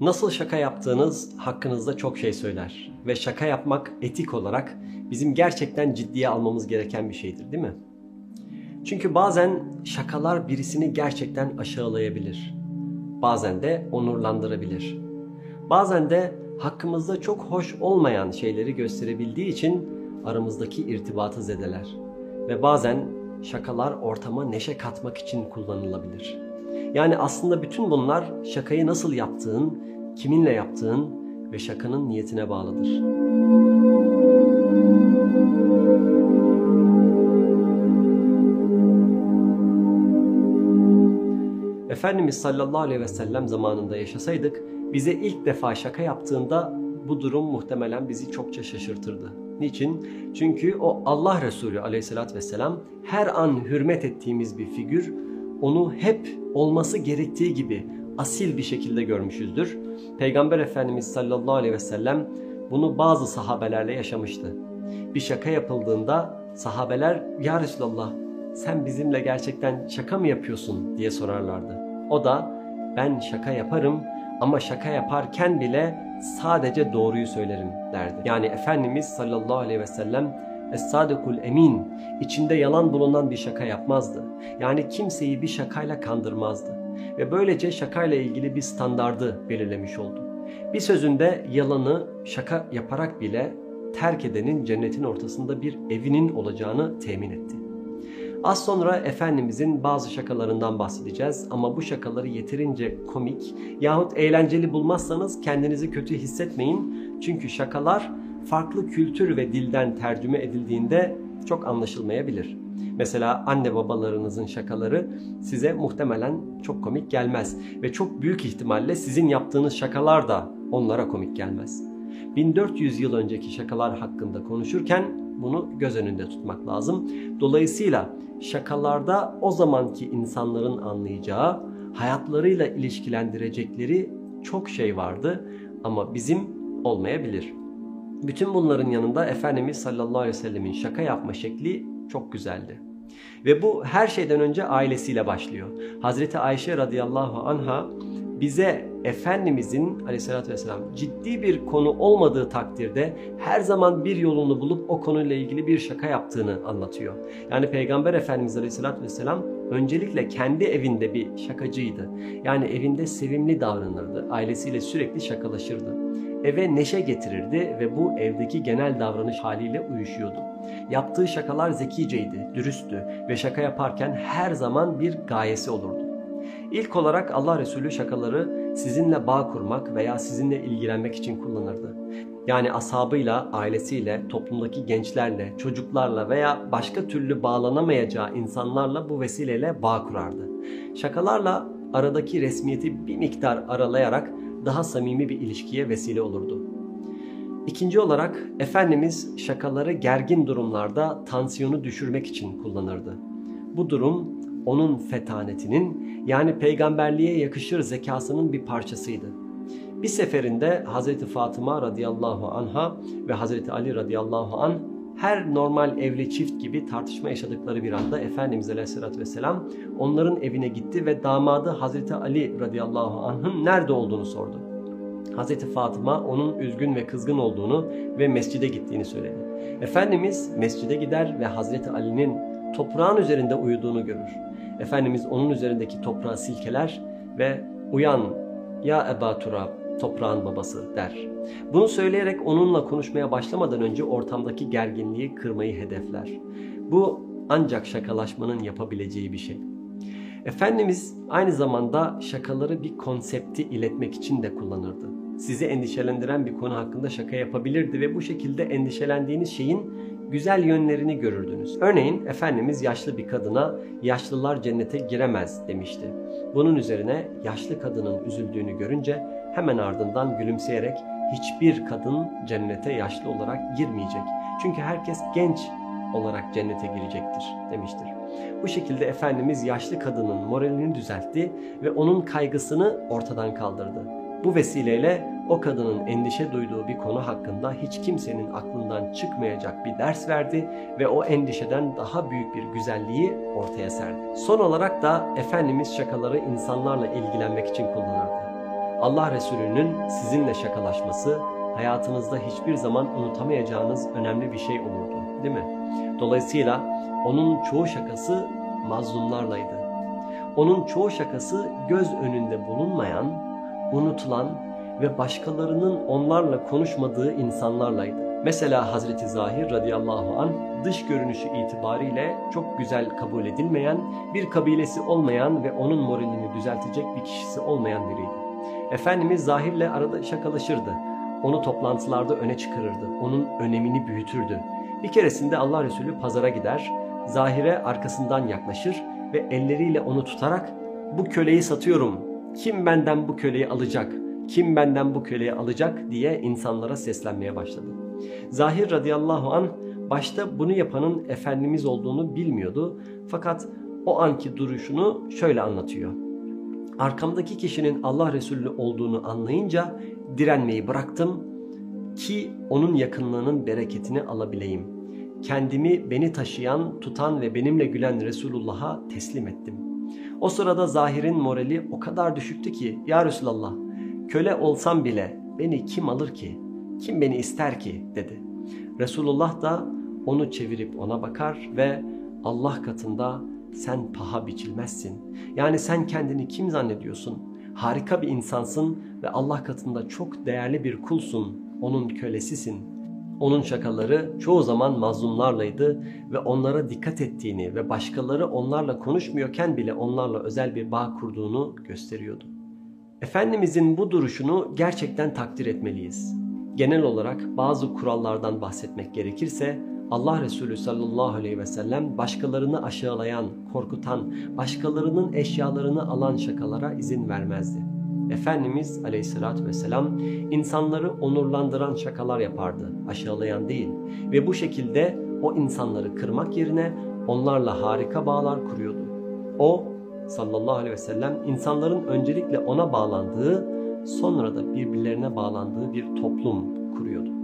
Nasıl şaka yaptığınız hakkınızda çok şey söyler ve şaka yapmak etik olarak bizim gerçekten ciddiye almamız gereken bir şeydir, değil mi? Çünkü bazen şakalar birisini gerçekten aşağılayabilir. Bazen de onurlandırabilir. Bazen de hakkımızda çok hoş olmayan şeyleri gösterebildiği için aramızdaki irtibatı zedeler. Ve bazen şakalar ortama neşe katmak için kullanılabilir. Yani aslında bütün bunlar şakayı nasıl yaptığın, kiminle yaptığın ve şakanın niyetine bağlıdır. Efendimiz sallallahu aleyhi ve sellem zamanında yaşasaydık bize ilk defa şaka yaptığında bu durum muhtemelen bizi çokça şaşırtırdı. Niçin? Çünkü o Allah Resulü aleyhissalatü vesselam her an hürmet ettiğimiz bir figür, onu hep olması gerektiği gibi asil bir şekilde görmüşüzdür. Peygamber Efendimiz sallallahu aleyhi ve sellem bunu bazı sahabelerle yaşamıştı. Bir şaka yapıldığında sahabeler ya Resulallah sen bizimle gerçekten şaka mı yapıyorsun diye sorarlardı. O da ben şaka yaparım ama şaka yaparken bile sadece doğruyu söylerim derdi. Yani Efendimiz sallallahu aleyhi ve sellem Es-Sadikul Emin içinde yalan bulunan bir şaka yapmazdı. Yani kimseyi bir şakayla kandırmazdı. Ve böylece şakayla ilgili bir standardı belirlemiş oldu. Bir sözünde yalanı şaka yaparak bile terk edenin cennetin ortasında bir evinin olacağını temin etti. Az sonra Efendimizin bazı şakalarından bahsedeceğiz ama bu şakaları yeterince komik yahut eğlenceli bulmazsanız kendinizi kötü hissetmeyin. Çünkü şakalar farklı kültür ve dilden tercüme edildiğinde çok anlaşılmayabilir. Mesela anne babalarınızın şakaları size muhtemelen çok komik gelmez ve çok büyük ihtimalle sizin yaptığınız şakalar da onlara komik gelmez. 1400 yıl önceki şakalar hakkında konuşurken bunu göz önünde tutmak lazım. Dolayısıyla şakalarda o zamanki insanların anlayacağı, hayatlarıyla ilişkilendirecekleri çok şey vardı ama bizim olmayabilir. Bütün bunların yanında Efendimiz sallallahu aleyhi ve sellemin şaka yapma şekli çok güzeldi. Ve bu her şeyden önce ailesiyle başlıyor. Hazreti Ayşe radıyallahu anha bize Efendimizin aleyhissalatü vesselam ciddi bir konu olmadığı takdirde her zaman bir yolunu bulup o konuyla ilgili bir şaka yaptığını anlatıyor. Yani Peygamber Efendimiz aleyhissalatü vesselam öncelikle kendi evinde bir şakacıydı. Yani evinde sevimli davranırdı. Ailesiyle sürekli şakalaşırdı. Eve neşe getirirdi ve bu evdeki genel davranış haliyle uyuşuyordu. Yaptığı şakalar zekiceydi, dürüsttü ve şaka yaparken her zaman bir gayesi olurdu. İlk olarak Allah Resulü şakaları sizinle bağ kurmak veya sizinle ilgilenmek için kullanırdı. Yani ashabıyla, ailesiyle, toplumdaki gençlerle, çocuklarla veya başka türlü bağlanamayacağı insanlarla bu vesileyle bağ kurardı. Şakalarla aradaki resmiyeti bir miktar aralayarak daha samimi bir ilişkiye vesile olurdu. İkinci olarak Efendimiz şakaları gergin durumlarda tansiyonu düşürmek için kullanırdı. Bu durum onun fetanetinin yani peygamberliğe yakışır zekasının bir parçasıydı. Bir seferinde Hazreti Fatıma radıyallahu anha ve Hazreti Ali radıyallahu an her normal evli çift gibi tartışma yaşadıkları bir anda Efendimiz Aleyhisselatü Vesselam onların evine gitti ve damadı Hazreti Ali radıyallahu anh'ın nerede olduğunu sordu. Hazreti Fatıma onun üzgün ve kızgın olduğunu ve mescide gittiğini söyledi. Efendimiz mescide gider ve Hazreti Ali'nin toprağın üzerinde uyuduğunu görür. Efendimiz onun üzerindeki toprağı silkeler ve uyan ya Eba Turab toprağın babası der. Bunu söyleyerek onunla konuşmaya başlamadan önce ortamdaki gerginliği kırmayı hedefler. Bu ancak şakalaşmanın yapabileceği bir şey. Efendimiz aynı zamanda şakaları bir konsepti iletmek için de kullanırdı. Sizi endişelendiren bir konu hakkında şaka yapabilirdi ve bu şekilde endişelendiğiniz şeyin güzel yönlerini görürdünüz. Örneğin Efendimiz yaşlı bir kadına yaşlılar cennete giremez demişti. Bunun üzerine yaşlı kadının üzüldüğünü görünce hemen ardından gülümseyerek hiçbir kadın cennete yaşlı olarak girmeyecek. Çünkü herkes genç olarak cennete girecektir demiştir. Bu şekilde Efendimiz yaşlı kadının moralini düzeltti ve onun kaygısını ortadan kaldırdı. Bu vesileyle o kadının endişe duyduğu bir konu hakkında hiç kimsenin aklından çıkmayacak bir ders verdi ve o endişeden daha büyük bir güzelliği ortaya serdi. Son olarak da Efendimiz şakaları insanlarla ilgilenmek için kullanırdı. Allah Resulü'nün sizinle şakalaşması hayatınızda hiçbir zaman unutamayacağınız önemli bir şey olurdu, değil mi? Dolayısıyla onun çoğu şakası mazlumlarlaydı. Onun çoğu şakası göz önünde bulunmayan, unutulan ve başkalarının onlarla konuşmadığı insanlarlaydı. Mesela Hazreti Zahir radıyallahu an dış görünüşü itibariyle çok güzel kabul edilmeyen, bir kabilesi olmayan ve onun moralini düzeltecek bir kişisi olmayan biriydi. Efendimiz Zahir'le arada şakalaşırdı. Onu toplantılarda öne çıkarırdı. Onun önemini büyütürdü. Bir keresinde Allah Resulü pazara gider, Zahir'e arkasından yaklaşır ve elleriyle onu tutarak bu köleyi satıyorum. Kim benden bu köleyi alacak? Kim benden bu köleyi alacak diye insanlara seslenmeye başladı. Zahir radıyallahu an başta bunu yapanın Efendimiz olduğunu bilmiyordu. Fakat o anki duruşunu şöyle anlatıyor. Arkamdaki kişinin Allah Resulü olduğunu anlayınca direnmeyi bıraktım ki onun yakınlığının bereketini alabileyim. Kendimi beni taşıyan, tutan ve benimle gülen Resulullah'a teslim ettim. O sırada Zahir'in morali o kadar düşüktü ki Ya Resulallah köle olsam bile beni kim alır ki? Kim beni ister ki? dedi. Resulullah da onu çevirip ona bakar ve Allah katında sen paha biçilmezsin. Yani sen kendini kim zannediyorsun? Harika bir insansın ve Allah katında çok değerli bir kulsun. Onun kölesisin. Onun şakaları çoğu zaman mazlumlarlaydı ve onlara dikkat ettiğini ve başkaları onlarla konuşmuyorken bile onlarla özel bir bağ kurduğunu gösteriyordu. Efendimizin bu duruşunu gerçekten takdir etmeliyiz. Genel olarak bazı kurallardan bahsetmek gerekirse Allah Resulü sallallahu aleyhi ve sellem başkalarını aşağılayan, korkutan, başkalarının eşyalarını alan şakalara izin vermezdi. Efendimiz aleyhissalatü vesselam insanları onurlandıran şakalar yapardı, aşağılayan değil. Ve bu şekilde o insanları kırmak yerine onlarla harika bağlar kuruyordu. O sallallahu aleyhi ve sellem insanların öncelikle ona bağlandığı, sonra da birbirlerine bağlandığı bir toplum kuruyordu.